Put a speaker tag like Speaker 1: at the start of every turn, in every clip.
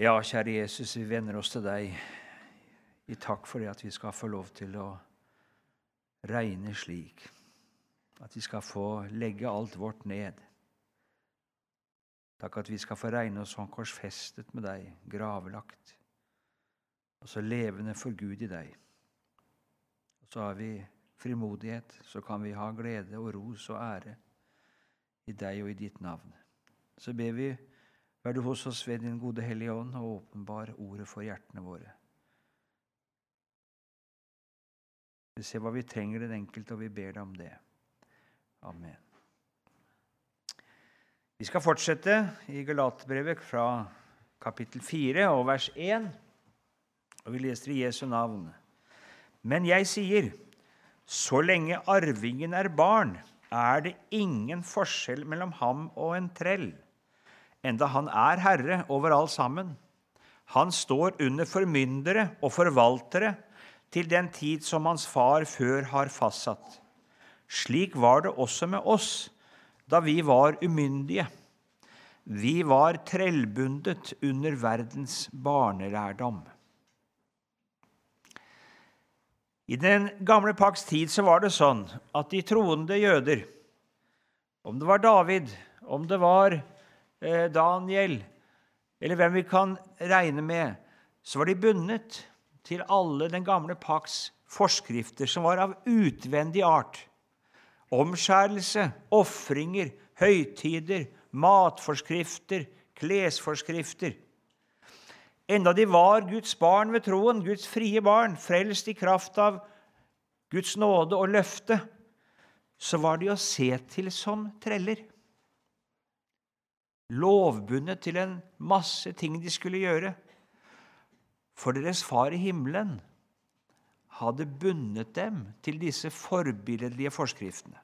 Speaker 1: Ja, kjære Jesus, vi venner oss til deg i takk for det at vi skal få lov til å regne slik. At vi skal få legge alt vårt ned. Takk at vi skal få regne oss sånn korsfestet med deg, gravlagt, og så levende for Gud i deg. Og så har vi frimodighet, så kan vi ha glede og ros og ære i deg og i ditt navn. Så ber vi Vær du hos oss ved din gode Hellige Ånd og åpenbar ordet for hjertene våre. Vi ser hva vi trenger den enkelte, og vi ber deg om det. Amen. Vi skal fortsette i Galatebrevet fra kapittel 4 og vers 1, og vi leser i Jesu navn. Men jeg sier, så lenge arvingen er barn, er det ingen forskjell mellom ham og en trell enda han er herre over alt sammen. Han står under formyndere og forvaltere til den tid som hans far før har fastsatt. Slik var det også med oss da vi var umyndige. Vi var trellbundet under verdens barnelærdom. I den gamle pakts tid så var det sånn at de troende jøder, om det var David, om det var Daniel, eller hvem vi kan regne med, så var de bundet til alle den gamle pakts forskrifter som var av utvendig art. Omskjærelse, ofringer, høytider, matforskrifter, klesforskrifter. Enda de var Guds barn ved troen, Guds frie barn, frelst i kraft av Guds nåde og løfte, så var de å se til som treller lovbundet til en masse ting de skulle gjøre. For deres far i himmelen hadde bundet dem til disse forbilledlige forskriftene.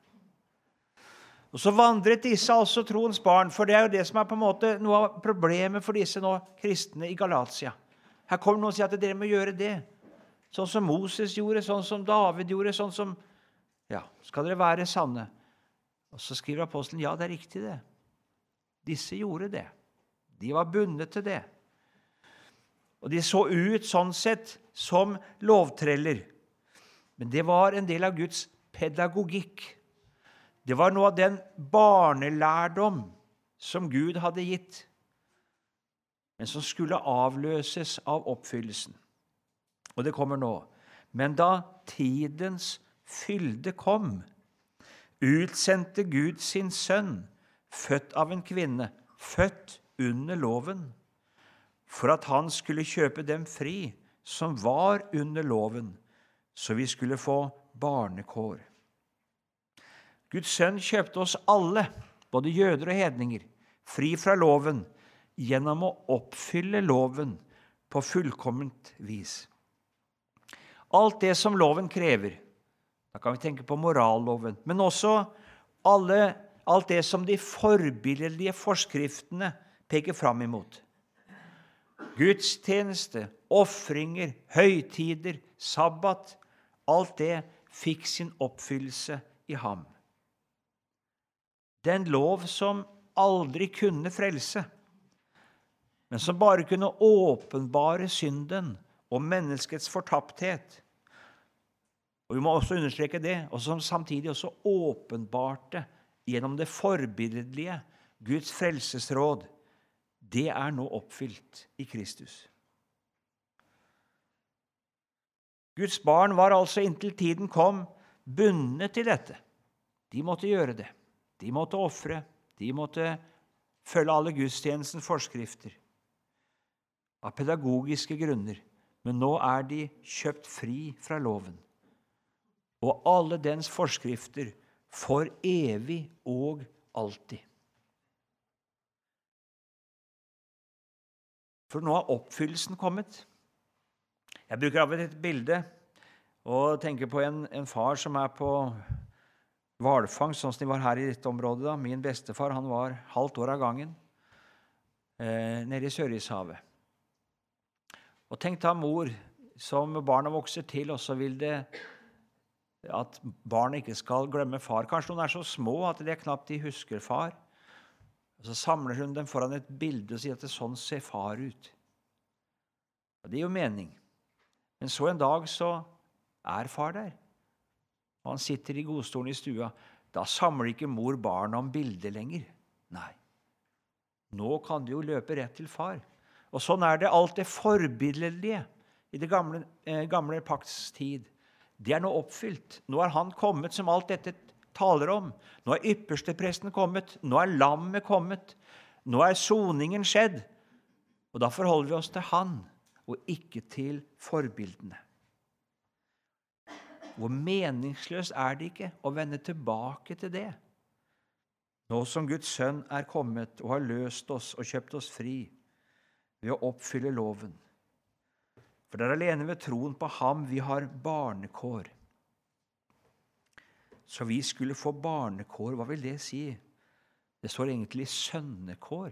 Speaker 1: Og Så vandret disse altså troens barn, for det er jo det som er på en måte noe av problemet for disse nå kristne i Galatia. Her kommer noen og sier at dere må gjøre det. Sånn som Moses gjorde, sånn som David gjorde, sånn som Ja, skal dere være sanne? Og Så skriver apostelen ja, det er riktig, det. Disse gjorde det. De var bundet til det. Og de så ut sånn sett som lovtreller. Men det var en del av Guds pedagogikk. Det var noe av den barnelærdom som Gud hadde gitt, men som skulle avløses av oppfyllelsen. Og det kommer nå. Men da tidens fylde kom, utsendte Gud sin sønn født av en kvinne, født under loven, for at han skulle kjøpe dem fri som var under loven, så vi skulle få barnekår. Guds sønn kjøpte oss alle, både jøder og hedninger, fri fra loven gjennom å oppfylle loven på fullkomment vis. Alt det som loven krever. Da kan vi tenke på moralloven, men også alle alt det som de forbilledlige forskriftene peker fram imot. Gudstjeneste, ofringer, høytider, sabbat Alt det fikk sin oppfyllelse i ham. Den lov som aldri kunne frelse, men som bare kunne åpenbare synden og menneskets fortapthet. Og Vi må også understreke det, og som samtidig også åpenbarte gjennom det forbilledlige Guds frelsesråd, det er nå oppfylt i Kristus. Guds barn var altså inntil tiden kom, bundet til dette. De måtte gjøre det. De måtte ofre. De måtte følge alle gudstjenestens forskrifter. Av pedagogiske grunner. Men nå er de kjøpt fri fra loven. Og alle dens forskrifter for evig og alltid. For nå har oppfyllelsen kommet. Jeg bruker av og til et bilde og tenker på en, en far som er på hvalfangst, sånn som de var her i dette området. da. Min bestefar han var halvt år av gangen eh, nede i Sørishavet. Og tenk da mor som barna vokser til, og så vil det at barn ikke skal glemme far. Kanskje noen er så små at de knapt de husker far. Og Så samler hun dem foran et bilde og sier at det sånn ser far ut. Og det gir jo mening. Men så en dag så er far der, og han sitter i godstolen i stua. Da samler ikke mor barna om bildet lenger. Nei. Nå kan du jo løpe rett til far. Og sånn er det alt det forbilledlige i det gamle, eh, gamle pakts tid. Det er nå oppfylt. Nå er han kommet som alt dette taler om. Nå er ypperstepresten kommet. Nå er lammet kommet. Nå er soningen skjedd. Og da forholder vi oss til han, og ikke til forbildene. Hvor meningsløst er det ikke å vende tilbake til det? Nå som Guds sønn er kommet og har løst oss og kjøpt oss fri ved å oppfylle loven. For det er alene ved troen på ham vi har barnekår. Så vi skulle få barnekår, hva vil det si? Det står egentlig sønnekår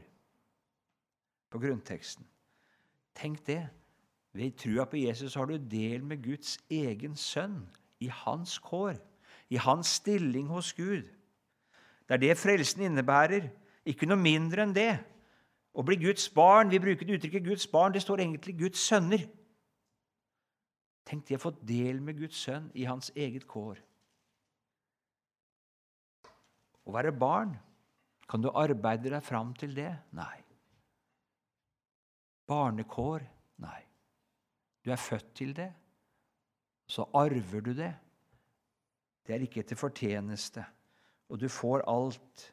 Speaker 1: på grunnteksten. Tenk det. Ved trua på Jesus har du del med Guds egen sønn, i hans kår, i hans stilling hos Gud. Det er det frelsen innebærer, ikke noe mindre enn det. Å bli Guds barn Vi bruker det uttrykket Guds barn. Det står egentlig Guds sønner. Tenk de har fått del med Guds sønn i hans eget kår. Å være barn, kan du arbeide deg fram til det? Nei. Barnekår? Nei. Du er født til det. Så arver du det. Det er ikke etter fortjeneste. Og du får alt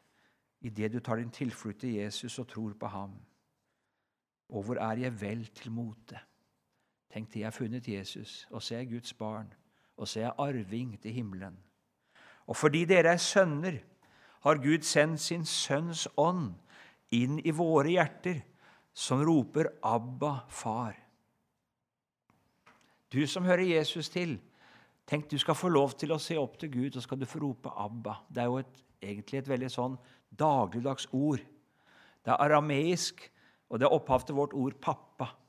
Speaker 1: idet du tar din tilflukt til Jesus og tror på ham. Og hvor er jeg vel til mote? Tenk til jeg har funnet Jesus, og så er jeg Guds barn, og så er jeg arving til himmelen. Og fordi dere er sønner, har Gud sendt sin Sønns ånd inn i våre hjerter, som roper 'Abba, far'. Du som hører Jesus til, tenk du skal få lov til å se opp til Gud, og skal du få rope 'Abba'. Det er jo et, egentlig et veldig sånn dagligdags ord. Det er arameisk, og det er opphav til vårt ord 'pappa'.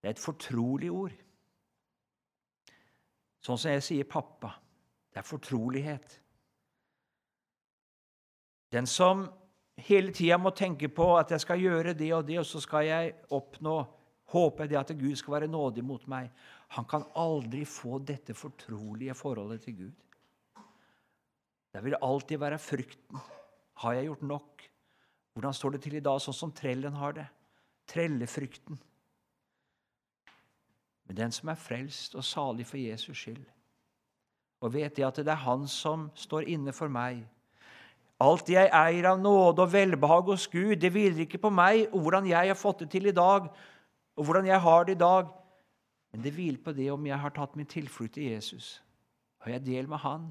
Speaker 1: Det er et fortrolig ord. Sånn som jeg sier 'pappa'. Det er fortrolighet. Den som hele tida må tenke på at jeg skal gjøre det og det, og så skal jeg oppnå Håper det at Gud skal være nådig mot meg. Han kan aldri få dette fortrolige forholdet til Gud. Det vil alltid være frykten. Har jeg gjort nok? Hvordan står det til i dag, sånn som trellen har det? Trellefrykten. Men den som er frelst og salig for Jesus skyld, og vet jeg at det er Han som står inne for meg Alt jeg eier av nåde og velbehag hos Gud, det hviler ikke på meg og hvordan jeg har fått det til i dag, og hvordan jeg har det i dag, men det hviler på det om jeg har tatt min tilflukt til Jesus. Har jeg del med Han,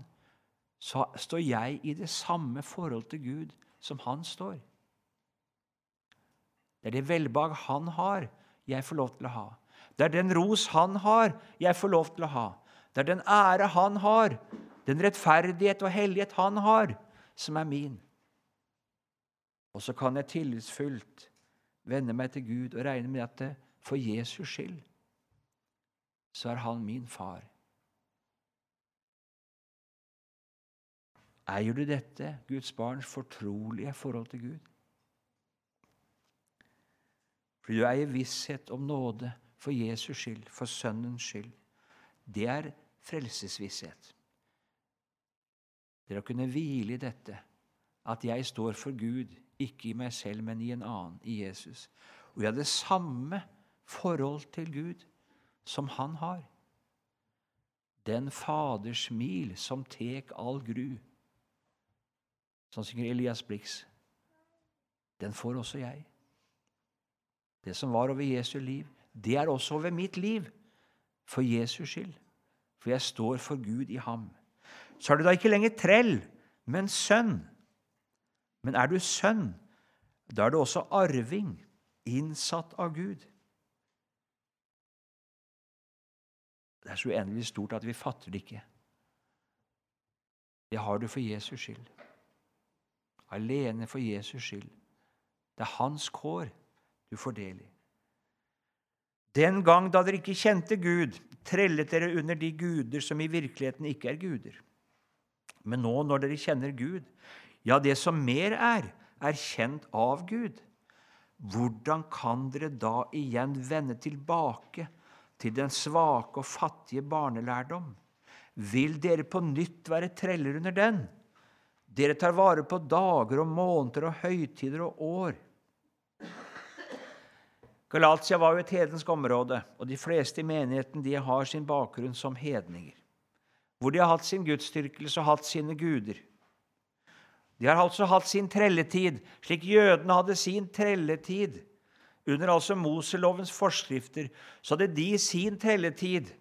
Speaker 1: så står jeg i det samme forhold til Gud som Han står. Det er det velbehag Han har, jeg får lov til å ha. Det er den ros han har, jeg får lov til å ha. Det er den ære han har, den rettferdighet og hellighet han har, som er min. Og så kan jeg tillitsfullt vende meg til Gud og regne med at det, for Jesus skyld så er han min far. Eier du dette, Guds barns fortrolige forhold til Gud? For du eier visshet om nåde for Jesus skyld, for Sønnens skyld. Det er frelsesvisshet. Dere har å kunne hvile i dette, at jeg står for Gud, ikke i meg selv, men i en annen, i Jesus. Og jeg har det samme forhold til Gud som han har. Den Faders smil som tek all gru. Sånn synger Elias Blix. Den får også jeg. Det som var over Jesu liv, det er også over mitt liv, for Jesus skyld. For jeg står for Gud i ham. Så er du da ikke lenger trell, men sønn. Men er du sønn, da er du også arving, innsatt av Gud. Det er så uendelig stort at vi fatter det ikke. Det har du for Jesus skyld. Alene for Jesus skyld. Det er hans kår du får del i. Den gang da dere ikke kjente Gud, trellet dere under de guder som i virkeligheten ikke er guder. Men nå når dere kjenner Gud, ja, det som mer er, er kjent av Gud. hvordan kan dere da igjen vende tilbake til den svake og fattige barnelærdom? Vil dere på nytt være treller under den? Dere tar vare på dager og måneder og høytider og år. Galatia var jo et hedensk område, og de fleste i menigheten de har sin bakgrunn som hedninger. Hvor de har hatt sin gudsdyrkelse og hatt sine guder. De har altså hatt sin trelletid, slik jødene hadde sin trelletid. Under altså Moselovens forskrifter så hadde de sin trelletid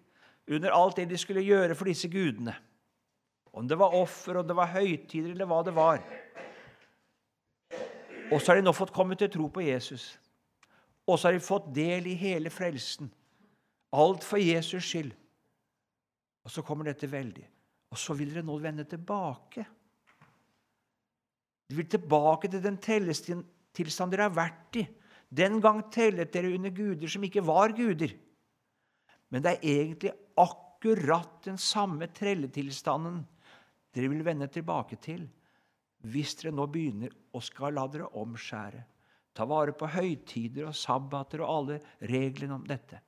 Speaker 1: under alt det de skulle gjøre for disse gudene. Om det var offer, om det var høytider, eller hva det var. Og så har de nå fått komme til tro på Jesus. Og så har de fått del i hele frelsen. Alt for Jesus skyld. Og så kommer dette veldig. Og så vil dere nå vende tilbake. De vil tilbake til den tellestilstand dere har vært i. Den gang tellet dere under guder som ikke var guder. Men det er egentlig akkurat den samme trelletilstanden dere vil vende tilbake til hvis dere nå begynner å skal la dere omskjære, ta vare på høytider og sabbater og alle reglene om dette.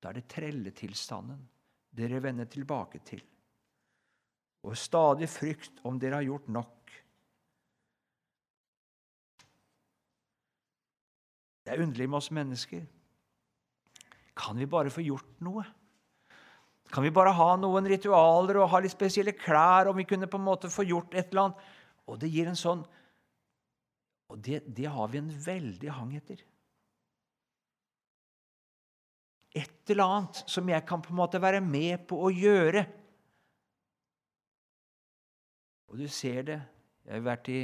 Speaker 1: Da er det trelletilstanden dere vender tilbake til. Og stadig frykt om dere har gjort nok. Det er underlig med oss mennesker. Kan vi bare få gjort noe? Kan vi bare ha noen ritualer og ha litt spesielle klær, om vi kunne på en måte få gjort et eller annet? Og det gir en sånn Og det, det har vi en veldig hang etter. Et eller annet som jeg kan på en måte være med på å gjøre. Og du ser det. Jeg har vært i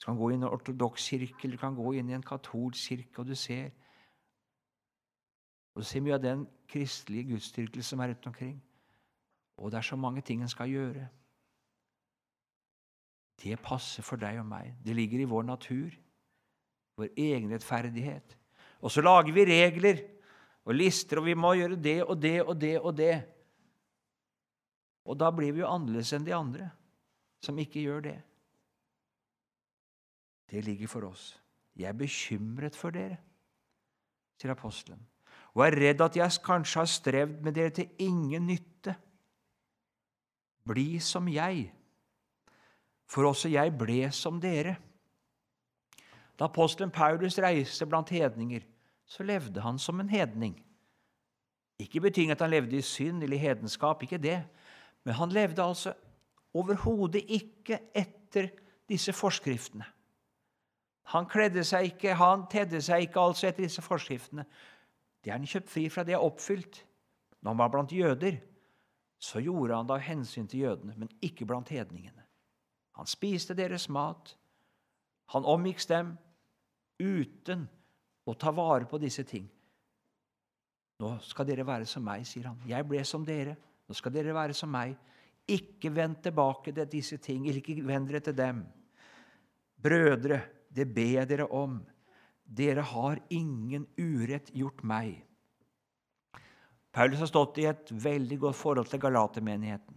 Speaker 1: Du kan gå inn i en ortodoks kirke eller du kan gå inn i en katolsk kirke, og du ser og Du ser mye av den kristelige gudsdyrkelse som er rundt omkring. Og det er så mange ting en skal gjøre. Det passer for deg og meg. Det ligger i vår natur, vår egenrettferdighet. Og så lager vi regler og lister, og vi må gjøre det og det og det og det. Og da blir vi jo annerledes enn de andre som ikke gjør det. Det ligger for oss. Jeg er bekymret for dere, sier apostelen og er redd at jeg kanskje har strevd med dere til ingen nytte. Bli som jeg, for også jeg ble som dere. Da apostelen Paulus reiste blant hedninger, så levde han som en hedning. Ikke betinget at han levde i synd eller i hedenskap, ikke det, men han levde altså overhodet ikke etter disse forskriftene. Han kledde seg ikke, han tedde seg ikke altså etter disse forskriftene, det er han kjøpt fri fra, det er oppfylt. Når han var blant jøder, så gjorde han det av hensyn til jødene, men ikke blant hedningene. Han spiste deres mat. Han omgikk dem uten å ta vare på disse ting. Nå skal dere være som meg, sier han. Jeg ble som dere. Nå skal dere være som meg. Ikke vend tilbake til disse ting. Ikke vend dere til dem. Brødre, det ber jeg dere om. Dere har ingen urett gjort meg. Paulus har stått i et veldig godt forhold til Galatermenigheten.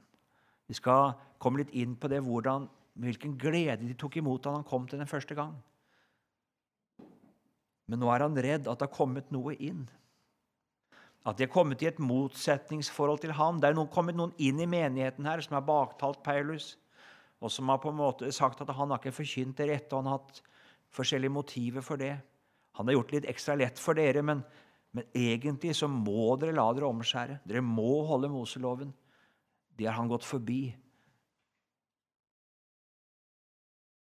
Speaker 1: Vi skal komme litt inn på det, hvordan, hvilken glede de tok imot da han kom til den første gang. Men nå er han redd at det har kommet noe inn. At de har kommet i et motsetningsforhold til ham. Det er noen, kommet noen inn i menigheten her som har baktalt Paulus, og som har på en måte sagt at han har ikke forkynt det rette, og han har hatt forskjellige motiver for det. Han har gjort det litt ekstra lett for dere, men, men egentlig så må dere la dere omskjære. Dere må holde Moseloven. Det har han gått forbi.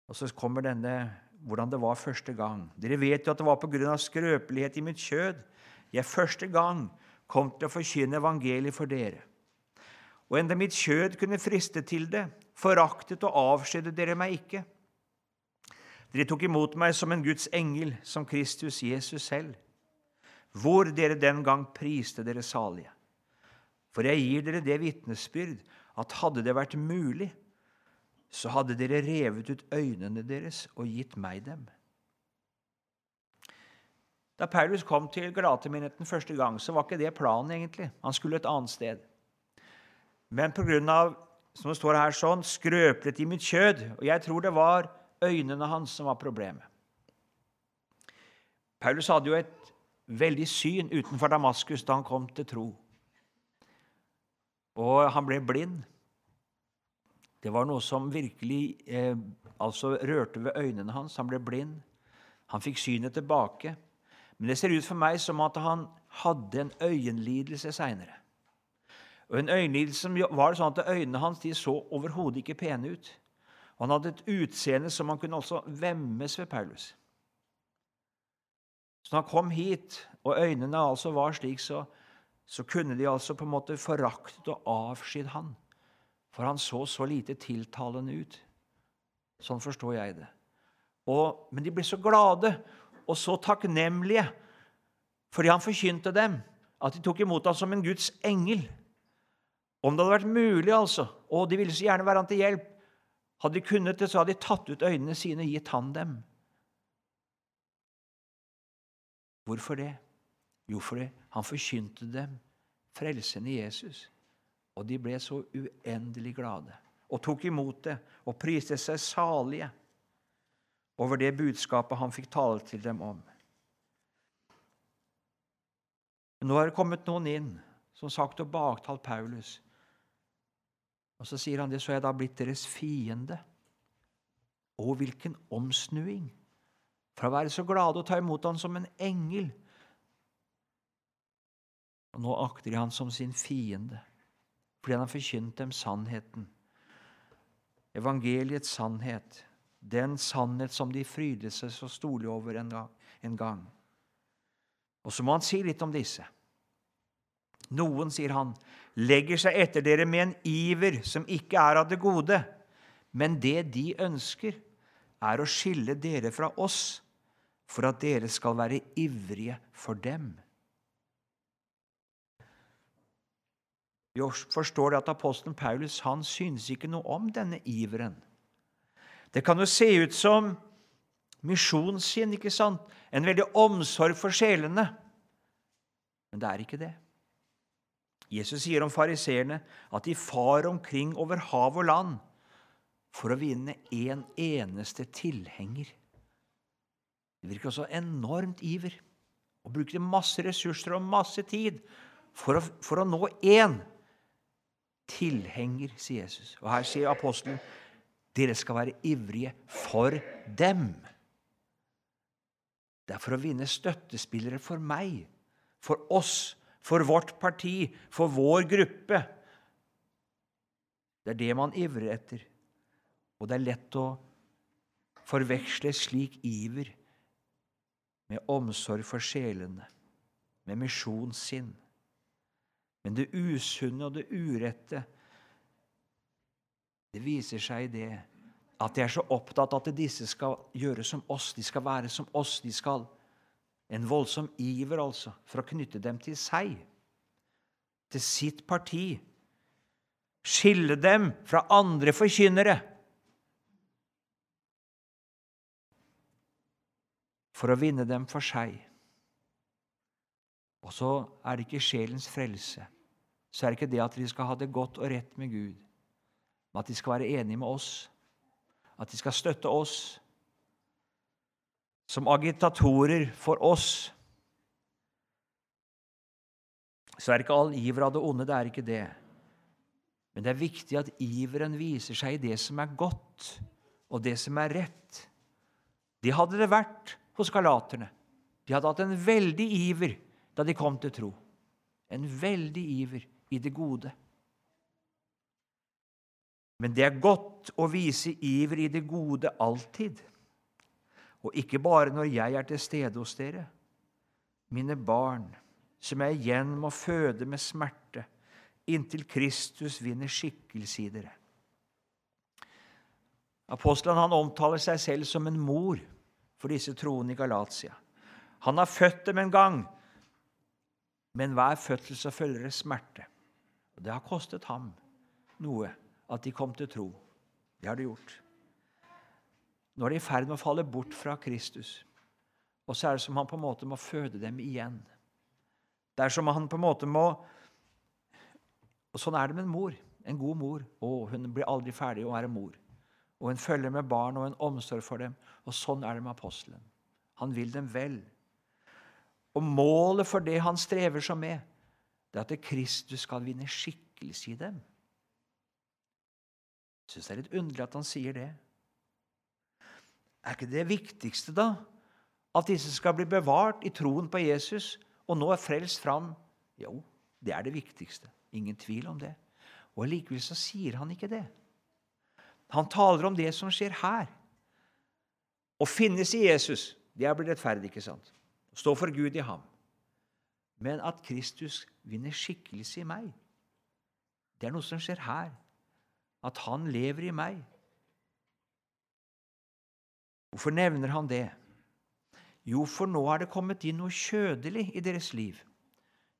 Speaker 1: Og så kommer denne hvordan det var første gang. Dere vet jo at det var pga. skrøpelighet i mitt kjød jeg første gang kom til å forkynne evangeliet for dere. Og enda mitt kjød kunne friste til det, foraktet og avskjedde dere meg ikke. Dere tok imot meg som en Guds engel, som Kristus Jesus selv, hvor dere den gang priste dere salige. For jeg gir dere det vitnesbyrd at hadde det vært mulig, så hadde dere revet ut øynene deres og gitt meg dem. Da Paulus kom til Galatermenigheten første gang, så var ikke det planen. egentlig. Han skulle et annet sted. Men pga. som det står her sånn, skrøplet i mitt kjød Og jeg tror det var øynene hans som var problemet. Paulus hadde jo et veldig syn utenfor Damaskus da han kom til tro. Og han ble blind. Det var noe som virkelig eh, altså rørte ved øynene hans. Han ble blind. Han fikk synet tilbake. Men det ser ut for meg som at han hadde en øyenlidelse seinere. Og en øyenlidelse var sånn at Øynene hans de så overhodet ikke pene ut. Og Han hadde et utseende som han kunne også vemmes ved Paulus. Så når han kom hit, og øynene altså var slik, så, så kunne de altså på en måte foraktet og avskydd han. For han så så lite tiltalende ut. Sånn forstår jeg det. Og, men de ble så glade og så takknemlige fordi han forkynte dem, at de tok imot ham som en Guds engel. Om det hadde vært mulig, altså, og de ville så gjerne være han til hjelp, hadde de kunnet det, så hadde de tatt ut øynene sine og gitt han dem. Hvorfor det? Jo, fordi han forkynte dem frelsen i Jesus. Og de ble så uendelig glade og tok imot det og priste seg salige over det budskapet han fikk tale til dem om. Nå har det kommet noen inn som sagt og baktalt Paulus. Og Så sier han det, så er jeg da blitt deres fiende. Å, hvilken omsnuing! Fra å være så glade og ta imot han som en engel. Og nå akter de han som sin fiende, fordi han har forkynt dem sannheten. Evangeliets sannhet, den sannhet som de frydet seg så storlig over en gang. Og så må han si litt om disse. Noen, sier han, legger seg etter dere med en iver som ikke er av det gode, men det de ønsker, er å skille dere fra oss, for at dere skal være ivrige for dem. Vi forstår at apostelen Paulus han synes ikke noe om denne iveren. Det kan jo se ut som misjonssinn, ikke sant? En veldig omsorg for sjelene. Men det er ikke det. Jesus sier om fariseerne at de far omkring over hav og land for å vinne en eneste tilhenger. Det virker også enormt iver og brukte masse ressurser og masse tid for å, for å nå én tilhenger, sier Jesus. Og her sier apostelen dere skal være ivrige for dem. Det er for å vinne støttespillere for meg, for oss, for vårt parti, for vår gruppe. Det er det man ivrer etter. Og det er lett å forveksle slik iver med omsorg for sjelene, med misjonssinn. Men det usunne og det urette, det viser seg i det at de er så opptatt av at disse skal gjøre som oss, de skal være som oss. de skal en voldsom iver altså for å knytte dem til seg, til sitt parti. Skille dem fra andre forkynnere. For å vinne dem for seg. Og så er det ikke sjelens frelse. Så er det ikke det at de skal ha det godt og rett med Gud, men at de skal være enige med oss, at de skal støtte oss som agitatorer for oss, så er det ikke all iver av det onde. Det er ikke det. Men det er viktig at iveren viser seg i det som er godt, og det som er rett. De hadde det vært hos galaterne. De hadde hatt en veldig iver da de kom til tro. En veldig iver i det gode. Men det er godt å vise iver i det gode alltid og ikke bare når jeg er til stede hos dere. Mine barn, som jeg igjen må føde med smerte, inntil Kristus vinner skikkelse i dere. Apostelen han omtaler seg selv som en mor for disse troende i Galatia. Han har født dem en gang, men hver fødsel så følger det smerte. Og Det har kostet ham noe at de kom til tro. Det har det gjort. Nå er de i ferd med å falle bort fra Kristus. Og så er det som han på en måte må føde dem igjen. Det er som han på en måte må Og Sånn er det med en mor. En god mor. Å, hun blir aldri ferdig å være mor. Og hun følger med barn og en omsorg for dem. Og sånn er det med apostelen. Han vil dem vel. Og målet for det han strever så med, det at Kristus skal vinne skikkelse i dem. Jeg syns det er litt underlig at han sier det. Er ikke det viktigste, da? At disse skal bli bevart i troen på Jesus og nå er frelst fram? Jo, det er det viktigste. Ingen tvil om det. Og Likevel så sier han ikke det. Han taler om det som skjer her. Å finnes i Jesus, det er å bli rettferdig, ikke sant? Stå for Gud i ham. Men at Kristus vinner skikkelse i meg, det er noe som skjer her. At han lever i meg. Hvorfor nevner han det? Jo, for nå er det kommet inn noe kjødelig i deres liv.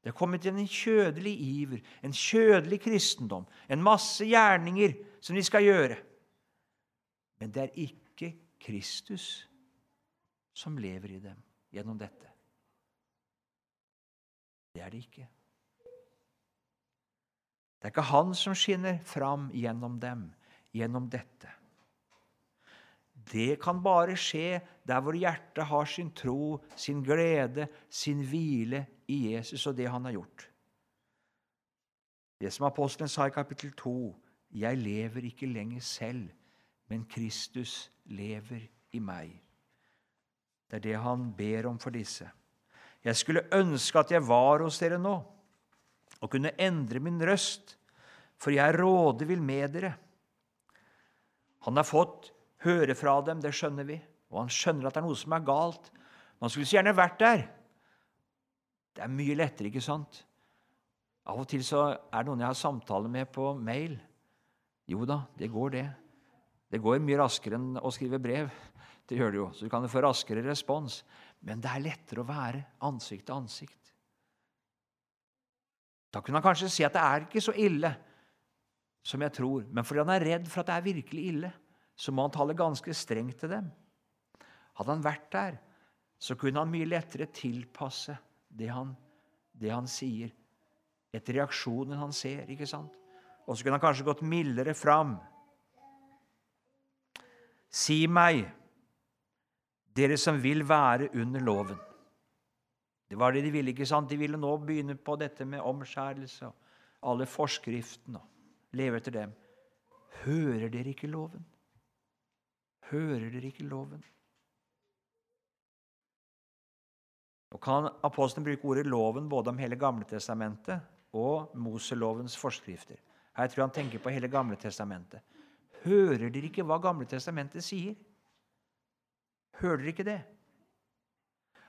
Speaker 1: Det er kommet inn en kjødelig iver, en kjødelig kristendom, en masse gjerninger som de skal gjøre. Men det er ikke Kristus som lever i dem gjennom dette. Det er det ikke. Det er ikke han som skinner fram gjennom dem, gjennom dette. Det kan bare skje der hvor hjertet har sin tro, sin glede, sin hvile i Jesus og det han har gjort. Det som apostelen sa i kapittel 2.: Jeg lever ikke lenger selv, men Kristus lever i meg. Det er det han ber om for disse. Jeg skulle ønske at jeg var hos dere nå og kunne endre min røst, for jeg råder rådevill med dere. Han har fått høre fra dem, det skjønner vi, og han skjønner at det er noe som er galt. Man skulle så gjerne vært der. Det er mye lettere, ikke sant? Av og til så er det noen jeg har samtale med på mail. Jo da, det går, det. Det går mye raskere enn å skrive brev. Det gjør det jo, så du kan få raskere respons. Men det er lettere å være ansikt til ansikt. Da kunne han kanskje si at det er ikke så ille som jeg tror, men fordi han er redd for at det er virkelig ille, så må han tale ganske strengt til dem. Hadde han vært der, så kunne han mye lettere tilpasse det han, det han sier, etter reaksjonen han ser. ikke sant? Og så kunne han kanskje gått mildere fram. Si meg, dere som vil være under loven. Det var det de ville. ikke sant? De ville nå begynne på dette med omskjærelse og alle forskriftene og leve etter dem. Hører dere ikke loven? Hører dere ikke loven? Og kan apostelen bruke ordet 'loven' både om hele Gamle Testamentet og Moselovens forskrifter. Her tror jeg han tenker på hele Gamle Testamentet. Hører dere ikke hva Gamle Testamentet sier? Hører dere ikke det?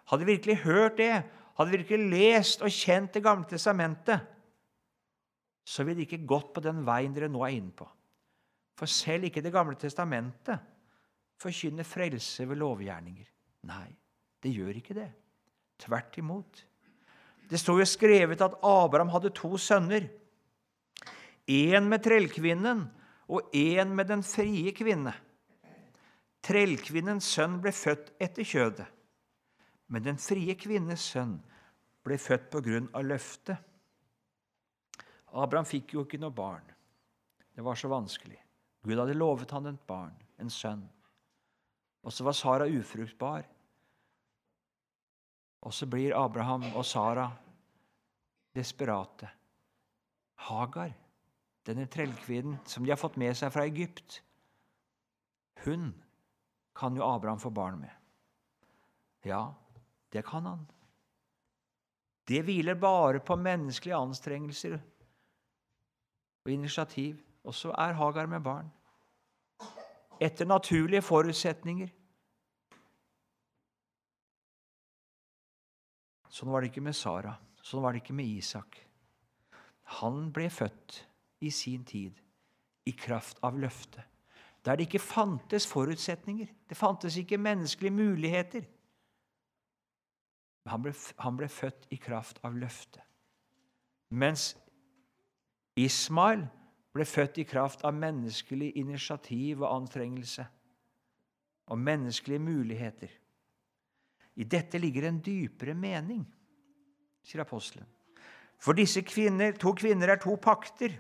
Speaker 1: Hadde de virkelig hørt det, hadde de virkelig lest og kjent Det gamle testamentet, så ville de ikke gått på den veien dere nå er inne på. For selv ikke Det gamle testamentet forkynner frelse ved lovgjerninger. Nei, det gjør ikke det. Tvert imot. Det står jo skrevet at Abraham hadde to sønner. Én med trellkvinnen og én med den frie kvinne. Trellkvinnens sønn ble født etter kjødet, men den frie kvinnes sønn ble født på grunn av løftet. Abraham fikk jo ikke noe barn. Det var så vanskelig. Gud hadde lovet han et barn, en sønn. Og så var Sara ufruktbar. Og så blir Abraham og Sara desperate. Hagar, denne trellkvinnen som de har fått med seg fra Egypt, hun kan jo Abraham få barn med. Ja, det kan han. Det hviler bare på menneskelige anstrengelser og initiativ. Og så er Hagar med barn. Etter naturlige forutsetninger. Sånn var det ikke med Sara. Sånn var det ikke med Isak. Han ble født i sin tid i kraft av løftet. Der det ikke fantes forutsetninger. Det fantes ikke menneskelige muligheter. Han ble, han ble født i kraft av løftet. Mens Ismail ble født i kraft av menneskelig initiativ og anstrengelse og menneskelige muligheter. I dette ligger en dypere mening, sier apostelen. For disse kvinner, to kvinner er to pakter.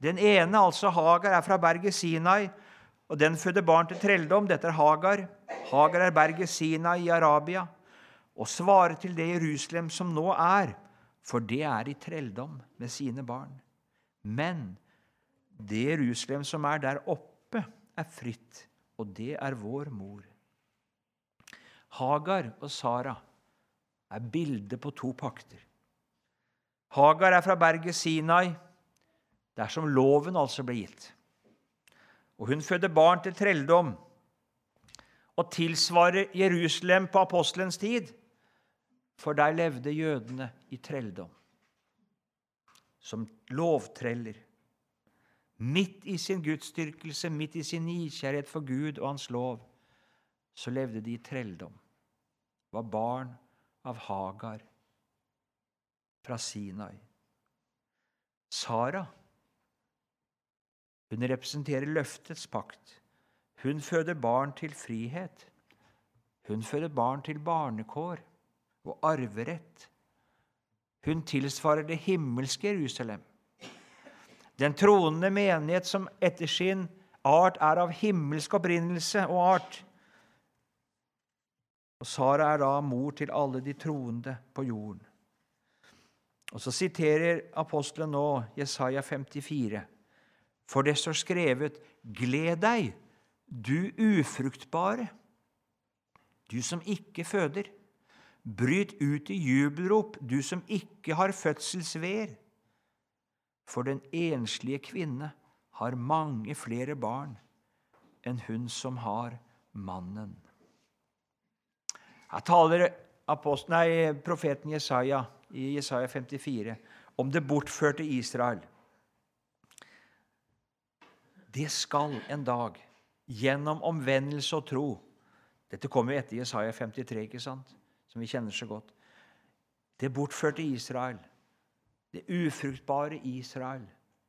Speaker 1: Den ene, altså Hagar, er fra berget Sinai, og den føder barn til trelldom. Dette er Hagar. Hagar er berget Sinai i Arabia. Og svare til det Jerusalem som nå er, for det er i trelldom med sine barn. Men det Jerusalem som er der oppe, er fritt, og det er vår mor. Hagar og Sara er bildet på to pakter. Hagar er fra berget Sinai, der som loven altså ble gitt. Og hun føder barn til trelldom og tilsvarer Jerusalem på apostelens tid, for der levde jødene i trelldom. Som lovtreller. Midt i sin gudsdyrkelse, midt i sin nidkjærhet for Gud og Hans lov, så levde de i trelldom. Var barn av Hagar fra Sinai. Sara hun representerer løftets pakt. Hun føder barn til frihet. Hun føder barn til barnekår og arverett. Hun tilsvarer det himmelske Jerusalem. Den troende menighet som etter sin art er av himmelsk opprinnelse og art. Og Sara er da mor til alle de troende på jorden. Og Så siterer apostelen nå Jesaja 54. For det står skrevet:" Gled deg, du ufruktbare, du som ikke føder. Bryt ut i jubelrop, du som ikke har fødselsveer. For den enslige kvinne har mange flere barn enn hun som har mannen. Her taler apostel, nei, profeten Jesaja i Jesaja 54 om det bortførte Israel det skal en dag, gjennom omvendelse og tro Dette kommer etter Jesaja 53, ikke sant? Som vi kjenner så godt. Det bortførte Israel, det ufruktbare Israel,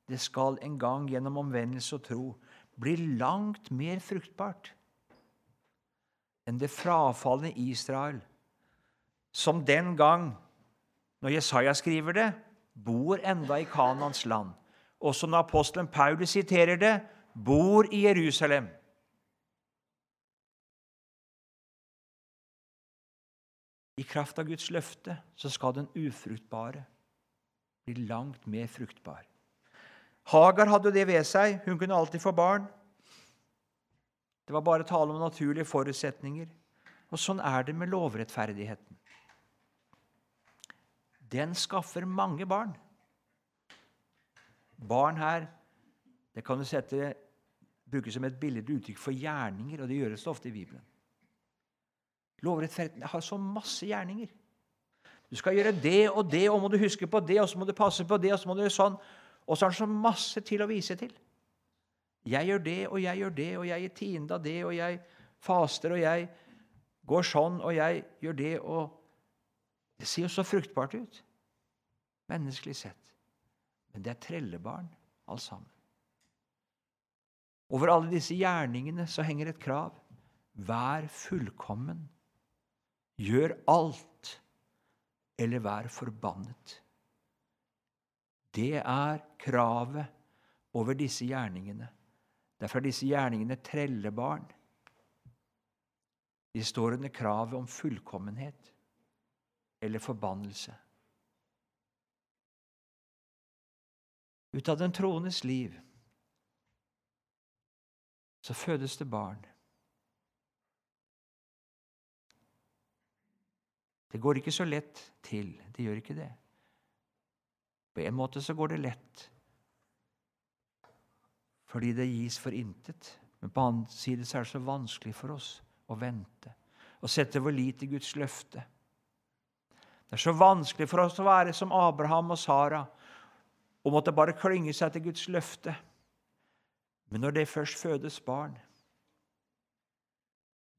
Speaker 1: det skal en gang gjennom omvendelse og tro bli langt mer fruktbart enn det frafalne Israel, som den gang, når Jesaja skriver det, bor enda i Kanans land også når apostelen Paulus siterer det, bor i Jerusalem. I kraft av Guds løfte så skal den ufruktbare bli langt mer fruktbar. Hagar hadde det ved seg. Hun kunne alltid få barn. Det var bare tale om naturlige forutsetninger. Og sånn er det med lovrettferdigheten. Den skaffer mange barn. Barn her det kan du sette, bruke som et billedlig uttrykk for gjerninger, og det gjøres ofte i Bibelen. Lovrettferdigheten har så masse gjerninger. Du skal gjøre det og det, og må du huske på det, og så må du passe på det, og så må du gjøre sånn. Og så har det så masse til å vise til. Jeg gjør det, og jeg gjør det, og jeg gir tiende av det, og jeg faster, og jeg går sånn, og jeg gjør det, og Det ser jo så fruktbart ut, menneskelig sett. Men det er trellebarn, alt sammen. Over alle disse gjerningene så henger et krav. Vær fullkommen. Gjør alt, eller vær forbannet. Det er kravet over disse gjerningene. Derfor er disse gjerningene trellebarn. De står under kravet om fullkommenhet eller forbannelse. Ut av den troendes liv så fødes det barn. Det går ikke så lett til. Det gjør ikke det. På en måte så går det lett fordi det gis for intet. Men på annen side så er det så vanskelig for oss å vente og sette vår lit til Guds løfte. Det er så vanskelig for oss å være som Abraham og Sara og måtte bare klynge seg til Guds løfte. Men når det først fødes barn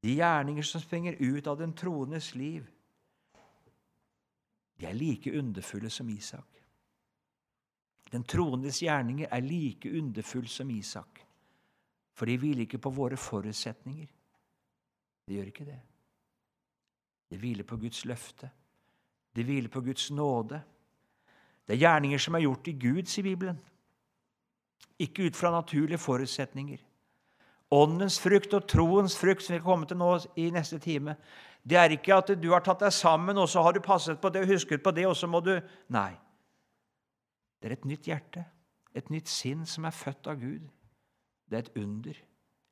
Speaker 1: De gjerninger som springer ut av den troendes liv, de er like underfulle som Isak. Den troendes gjerninger er like underfull som Isak, for de hviler ikke på våre forutsetninger. De gjør ikke det. De hviler på Guds løfte. De hviler på Guds nåde. Det er gjerninger som er gjort i Gud, sier Bibelen. Ikke ut fra naturlige forutsetninger. Åndens frukt og troens frukt, som vi kommer til nå i neste time, Det er ikke at du har tatt deg sammen, og så har du passet på det og husket på det, og så må du Nei. Det er et nytt hjerte, et nytt sinn som er født av Gud. Det er et under,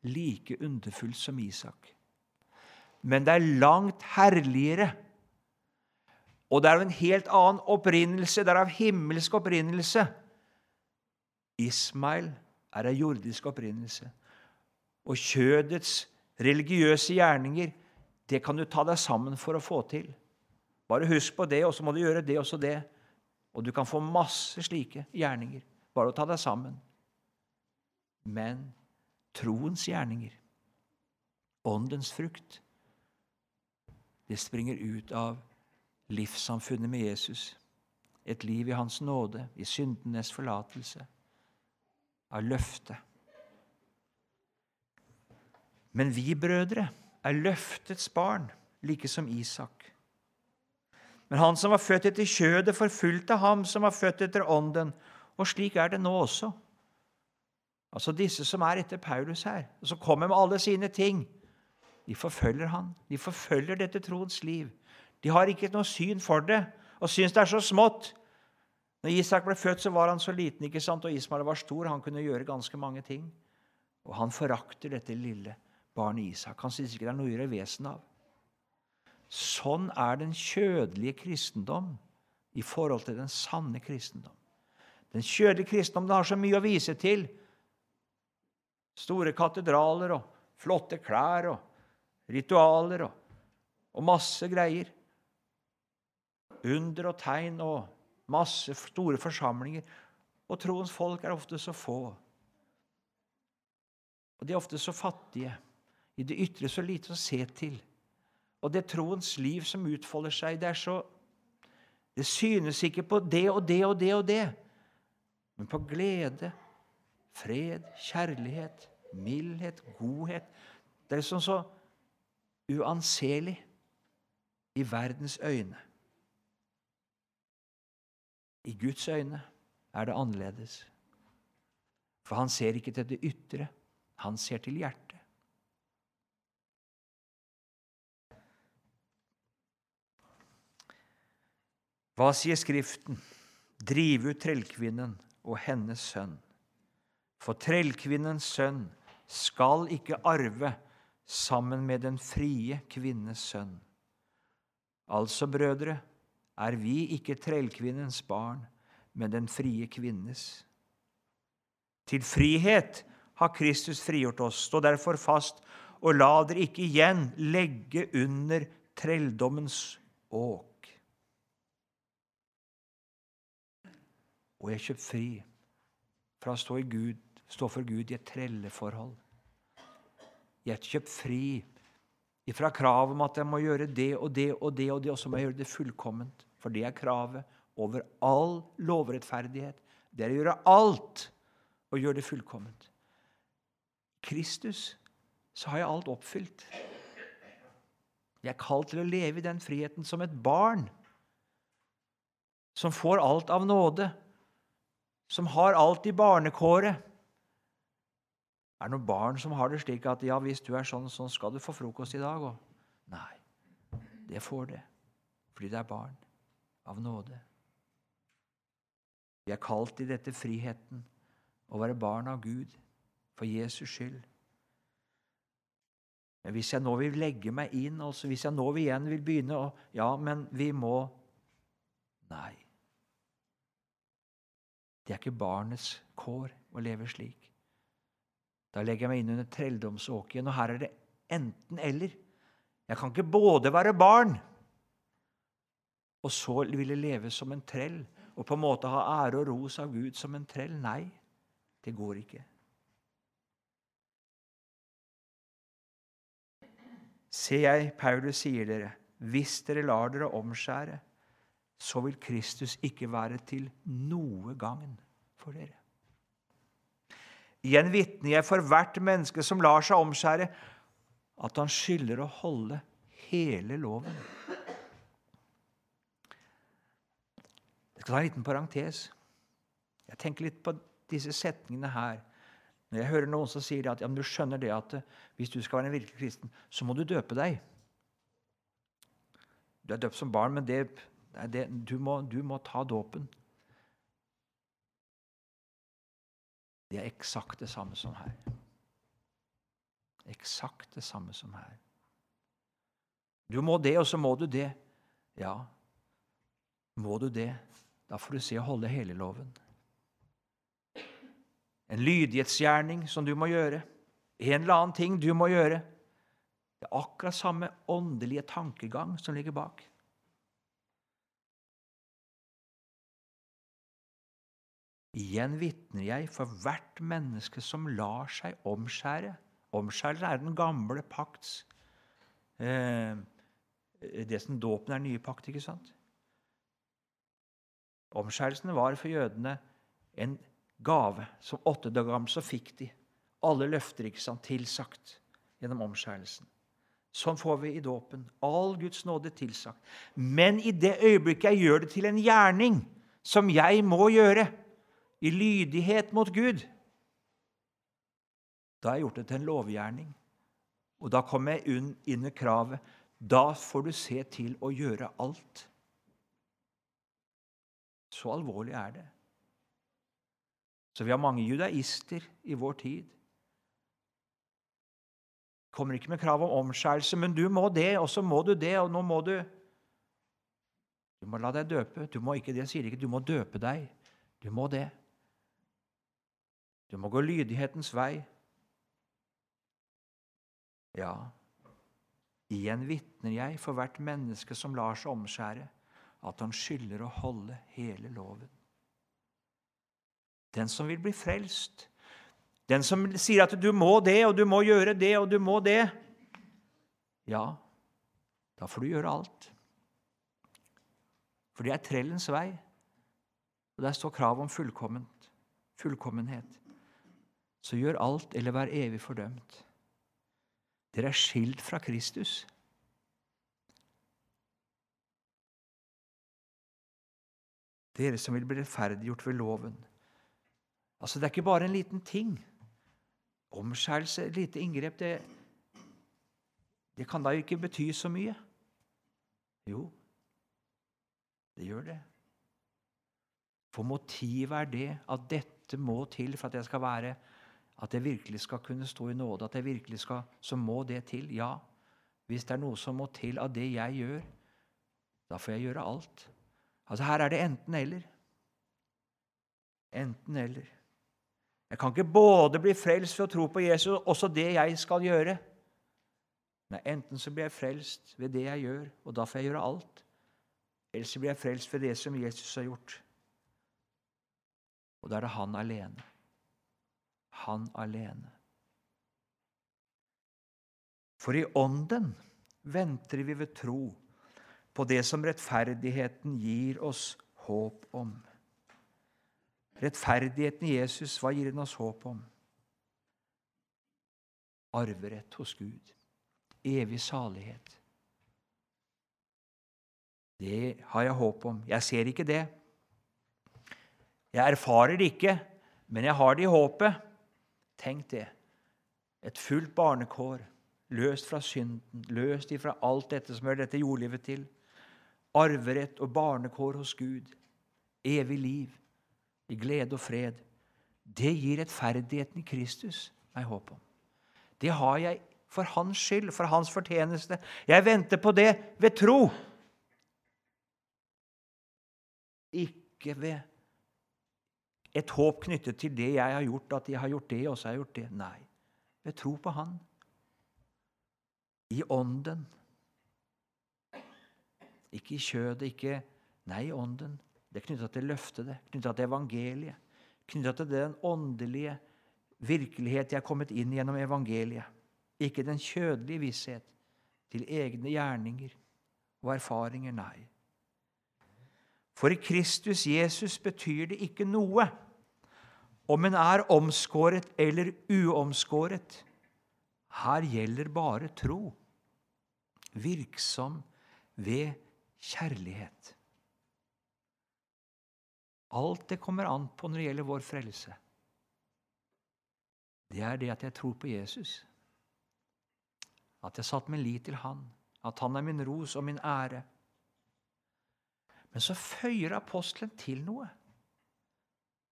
Speaker 1: like underfullt som Isak. Men det er langt herligere. Og det er av en helt annen opprinnelse. Det er av himmelsk opprinnelse. Ismail er av jordisk opprinnelse. Og kjødets religiøse gjerninger det kan du ta deg sammen for å få til. Bare husk på det, og så må du gjøre det og så det. Og du kan få masse slike gjerninger. Bare å ta deg sammen. Men troens gjerninger, åndens frukt, det springer ut av livssamfunnet med Jesus. Et liv i Hans nåde, i syndenes forlatelse, av løftet. Men vi brødre er løftets barn, like som Isak. Men han som var født etter kjødet, forfulgte ham som var født etter ånden. Og slik er det nå også. Altså disse som er etter Paulus her, og som kommer med alle sine ting, de forfølger han. De forfølger dette troens liv. De har ikke noe syn for det og syns det er så smått. Når Isak ble født, så var han så liten, ikke sant? og Ismael var stor. Han kunne gjøre ganske mange ting. Og han forakter dette lille barnet Isak. Han syns ikke det er noe å gjøre vesen av. Sånn er den kjødelige kristendom i forhold til den sanne kristendom. Den kjødelige kristendom har så mye å vise til. Store katedraler og flotte klær og ritualer og, og masse greier. Under og tegn og masse store forsamlinger. Og troens folk er ofte så få. Og de er ofte så fattige. I det ytre så lite å se til. Og det troens liv som utfolder seg, det er så Det synes ikke på det og det og det og det, men på glede, fred, kjærlighet, mildhet, godhet. Det er sånn så uanselig i verdens øyne. I Guds øyne er det annerledes. For han ser ikke til det ytre, han ser til hjertet. Hva sier Skriften? Driv ut trellkvinnen og hennes sønn. For trellkvinnens sønn skal ikke arve sammen med den frie kvinnes sønn. Altså, brødre, er vi ikke trellkvinnens barn, men den frie kvinnes. Til frihet har Kristus frigjort oss. Stå derfor fast, og la dere ikke igjen legge under trelldommens åk. Og jeg er kjøpt fri fra å stå, Gud, stå for Gud i et trelleforhold. Jeg er kjøpt fri fra kravet om at jeg må gjøre det og det og det, og det, og så må jeg gjøre det fullkomment. For det er kravet over all lovrettferdighet. Det er å gjøre alt og gjøre det fullkomment. Kristus, så har jeg alt oppfylt. Jeg er kalt til å leve i den friheten som et barn som får alt av nåde som har alt i barnekåret. Er det noen barn som har det slik at ja, hvis du er sånn, sånn skal du få frokost i dag? Og nei, det får det fordi det er barn av nåde. Vi er kalt i dette friheten å være barn av Gud for Jesus skyld. Men hvis jeg nå vil legge meg inn, altså hvis jeg nå igjen vil begynne å Ja, men vi må Nei. Det er ikke barnets kår å leve slik. Da legger jeg meg inn under trelldomsåken, og her er det enten-eller. Jeg kan ikke både være barn og så ville leve som en trell og på en måte ha ære og ros av Gud som en trell. Nei, det går ikke. Se jeg, Paulus sier dere, hvis dere lar dere omskjære, så vil Kristus ikke være til noe gagn for dere. Igjen vitner jeg for hvert menneske som lar seg omskjære, at han skylder å holde hele loven. Jeg skal ta en liten parentes. Jeg tenker litt på disse setningene her. Når jeg hører noen som sier at ja, du skjønner det at hvis du skal være en virkelig kristen, så må du døpe deg. Du er døpt som barn, men det, det, du, må, du må ta dåpen. Det er eksakt det samme som her. Eksakt det samme som her. Du må det, og så må du det. Ja, må du det, da får du se å holde hele loven. En lydighetsgjerning som du må gjøre. En eller annen ting du må gjøre. Det er akkurat samme åndelige tankegang som ligger bak. Igjen vitner jeg for hvert menneske som lar seg omskjære. Omskjærelse er den gamle pakts eh, Det som dåpen er nye pakt, ikke sant? Omskjærelsen var for jødene en gave. Som åtte dager gammel så fikk de alle løfter ikke sant, tilsagt gjennom omskjærelsen. Sånn får vi i dåpen. All Guds nåde tilsagt. Men i det øyeblikket jeg gjør det til en gjerning som jeg må gjøre, i lydighet mot Gud, da har jeg gjort det til en lovgjerning. Og da kommer jeg inn i kravet. Da får du se til å gjøre alt. Så alvorlig er det. Så vi har mange judaister i vår tid kommer ikke med krav om omskjærelse, men du må det, og så må du det, og nå må du Du må la deg døpe. Du må ikke det, sier ikke. Du må døpe deg. Du må det. Du må gå lydighetens vei. Ja, igjen vitner jeg for hvert menneske som lar seg omskjære, at han skylder å holde hele loven. Den som vil bli frelst, den som sier at du må det, og du må gjøre det, og du må det Ja, da får du gjøre alt. For det er trellens vei. Og der står krav om fullkommenhet. Så gjør alt eller vær evig fordømt. Dere er skilt fra Kristus. Dere som vil bli rettferdiggjort ved loven. Altså, Det er ikke bare en liten ting. Omskjærelse, et lite inngrep, det, det kan da ikke bety så mye. Jo, det gjør det. For motivet er det at dette må til for at jeg skal være At jeg virkelig skal kunne stå i nåde, at jeg virkelig skal, så må det til. Ja, hvis det er noe som må til av det jeg gjør, da får jeg gjøre alt. Altså Her er det enten-eller. Enten-eller. Jeg kan ikke både bli frelst ved å tro på Jesus og også det jeg skal gjøre. Nei, Enten så blir jeg frelst ved det jeg gjør, og da får jeg gjøre alt. Eller så blir jeg frelst ved det som Jesus har gjort. Og da er det han alene. Han alene. For i Ånden venter vi ved tro på det som rettferdigheten gir oss håp om. Rettferdigheten i Jesus, hva gir den oss håp om? Arverett hos Gud. Evig salighet. Det har jeg håp om. Jeg ser ikke det. Jeg erfarer det ikke, men jeg har det i håpet. Tenk det. Et fullt barnekår, løst fra synden, løst ifra alt dette som hører dette jordlivet til. Arverett og barnekår hos Gud. Evig liv i glede og fred. Det gir rettferdigheten i Kristus meg håp om. Det har jeg for hans skyld, for hans fortjeneste. Jeg venter på det ved tro. Ikke ved et håp knyttet til det jeg har gjort, at jeg har gjort det, og så har jeg gjort det. Nei, ved tro på Han. I Ånden. Ikke i kjødet, ikke Nei, i Ånden. Det er knytta til løftet, det, knytta til evangeliet, knytta til den åndelige virkelighet jeg er kommet inn gjennom evangeliet. Ikke den kjødelige visshet til egne gjerninger og erfaringer, nei. For i Kristus Jesus betyr det ikke noe om en er omskåret eller uomskåret. Her gjelder bare tro, virksom ved kjærlighet. Alt det kommer an på når det gjelder vår frelse, det er det at jeg tror på Jesus. At jeg satt min lit til Han. At Han er min ros og min ære. Men så føyer apostelen til noe.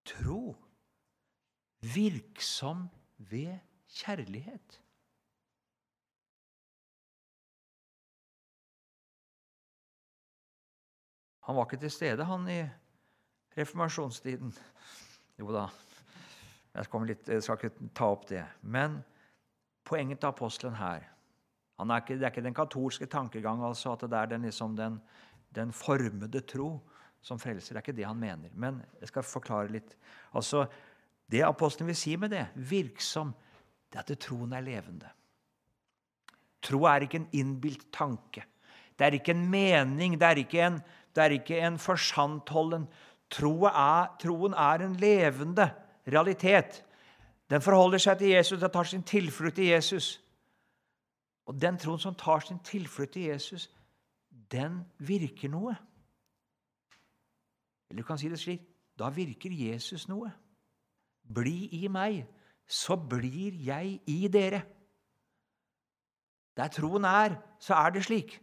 Speaker 1: Tro. Virksom ved kjærlighet. Han var ikke til stede, han, i reformasjonstiden. Jo da, jeg, skal ikke ta opp det. Men poenget til apostelen her er ikke, Det er ikke den katolske tankegang altså, at det er den, liksom, den, den, formede tro som frelser. Det er ikke det han mener. Men jeg skal forklare litt. Altså, Det apostelen vil si med det, virksom, det er at troen er levende. Tro er ikke en innbilt tanke. Det er ikke en mening, det er ikke en, det er ikke en forsantholden Troen er, troen er en levende realitet. Den forholder seg til Jesus, den tar sin tilflukt til Jesus. Og den troen som tar sin tilflukt til Jesus, den virker noe. Eller du kan si det slik da virker Jesus noe. Bli i meg, så blir jeg i dere. Der troen er, så er det slik.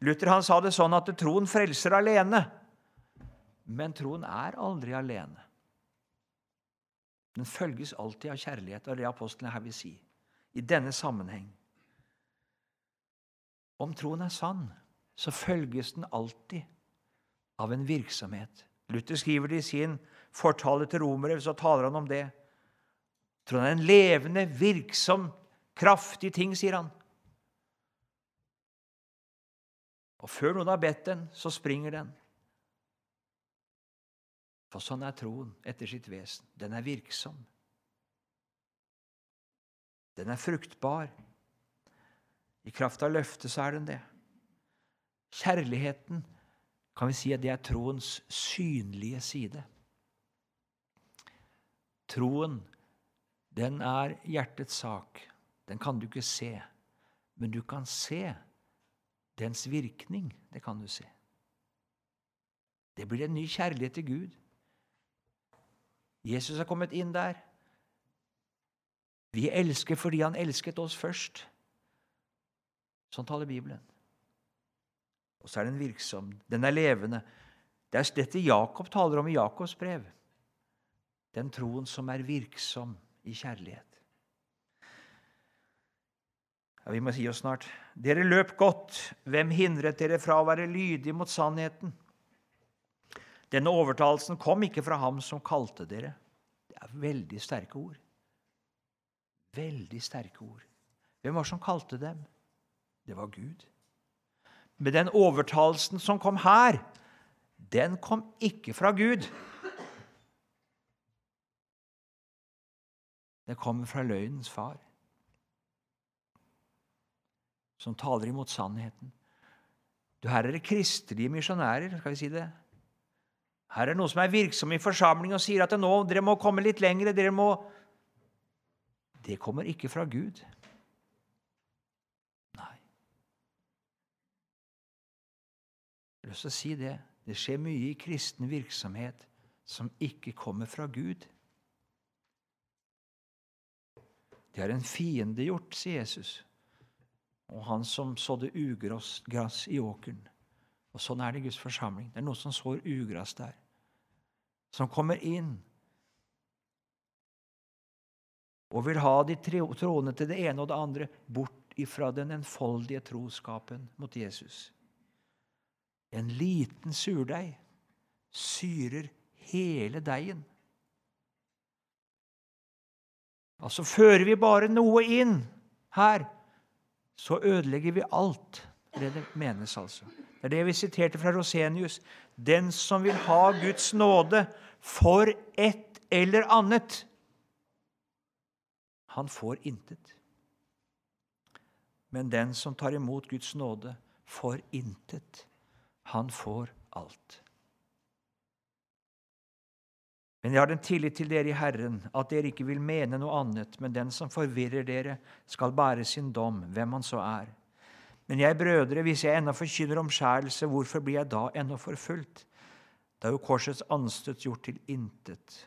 Speaker 1: Luther han sa det sånn at troen frelser alene. Men troen er aldri alene. Den følges alltid av kjærlighet, og det apostlene her vil si. I denne sammenheng. Om troen er sann, så følges den alltid av en virksomhet. Luther skriver det i sin fortale til romere, så taler han om det. Troen er en levende, virksom, kraftig ting, sier han. Og før noen har bedt den, så springer den. For sånn er troen etter sitt vesen. Den er virksom. Den er fruktbar. I kraft av løftet så er den det. Kjærligheten kan vi si at det er troens synlige side. Troen, den er hjertets sak. Den kan du ikke se. Men du kan se dens virkning. Det kan du se. Det blir en ny kjærlighet til Gud. Jesus har kommet inn der. Vi elsker fordi han elsket oss først. Sånn taler Bibelen. Og så er den virksom. Den er levende. Det er dette Jakob taler om i Jakobs brev. Den troen som er virksom i kjærlighet. Ja, vi må si oss snart. Dere løp godt. Hvem hindret dere fra å være lydige mot sannheten? Denne overtalelsen kom ikke fra ham som kalte dere. Det er veldig sterke ord. Veldig sterke ord. Hvem var det som kalte dem? Det var Gud. Men den overtalelsen som kom her, den kom ikke fra Gud. Den kommer fra løgnens far, som taler imot sannheten. Du, Her er det kristelige misjonærer, skal vi si det, her er det noen som er virksom i forsamling og sier at nå, dere må komme litt lenger. dere må... Det kommer ikke fra Gud. Jeg har lyst til å si det. Det skjer mye i kristen virksomhet som ikke kommer fra Gud. Det har en fiende gjort, sier Jesus, og han som sådde ugress i åkeren. Og Sånn er det i Guds forsamling. Det er noen som sår ugress der, som kommer inn og vil ha de troende til det ene og det andre bort ifra den enfoldige troskapen mot Jesus. En liten surdeig syrer hele deigen. Altså fører vi bare noe inn her, så ødelegger vi alt. Det, det menes altså. Det er det vi siterte fra Rosenius. Den som vil ha Guds nåde for et eller annet, han får intet. Men den som tar imot Guds nåde, får intet. Han får alt. Men jeg har den tillit til dere i Herren, at dere ikke vil mene noe annet, men den som forvirrer dere, skal bære sin dom, hvem han så er. Men jeg, brødre, hvis jeg ennå forkynner omskjærelse, hvorfor blir jeg da ennå forfulgt? Da er jo korsets anstøt gjort til intet.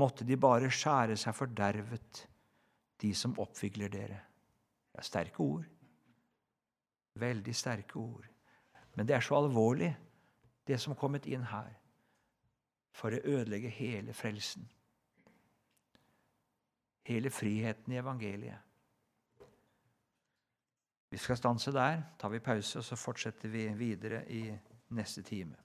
Speaker 1: Måtte de bare skjære seg fordervet, de som oppvigler dere. Det er sterke ord. Veldig sterke ord. Men det er så alvorlig, det som er kommet inn her, for å ødelegge hele frelsen. Hele friheten i evangeliet. Vi skal stanse der, tar vi pause, og så fortsetter vi videre i neste time.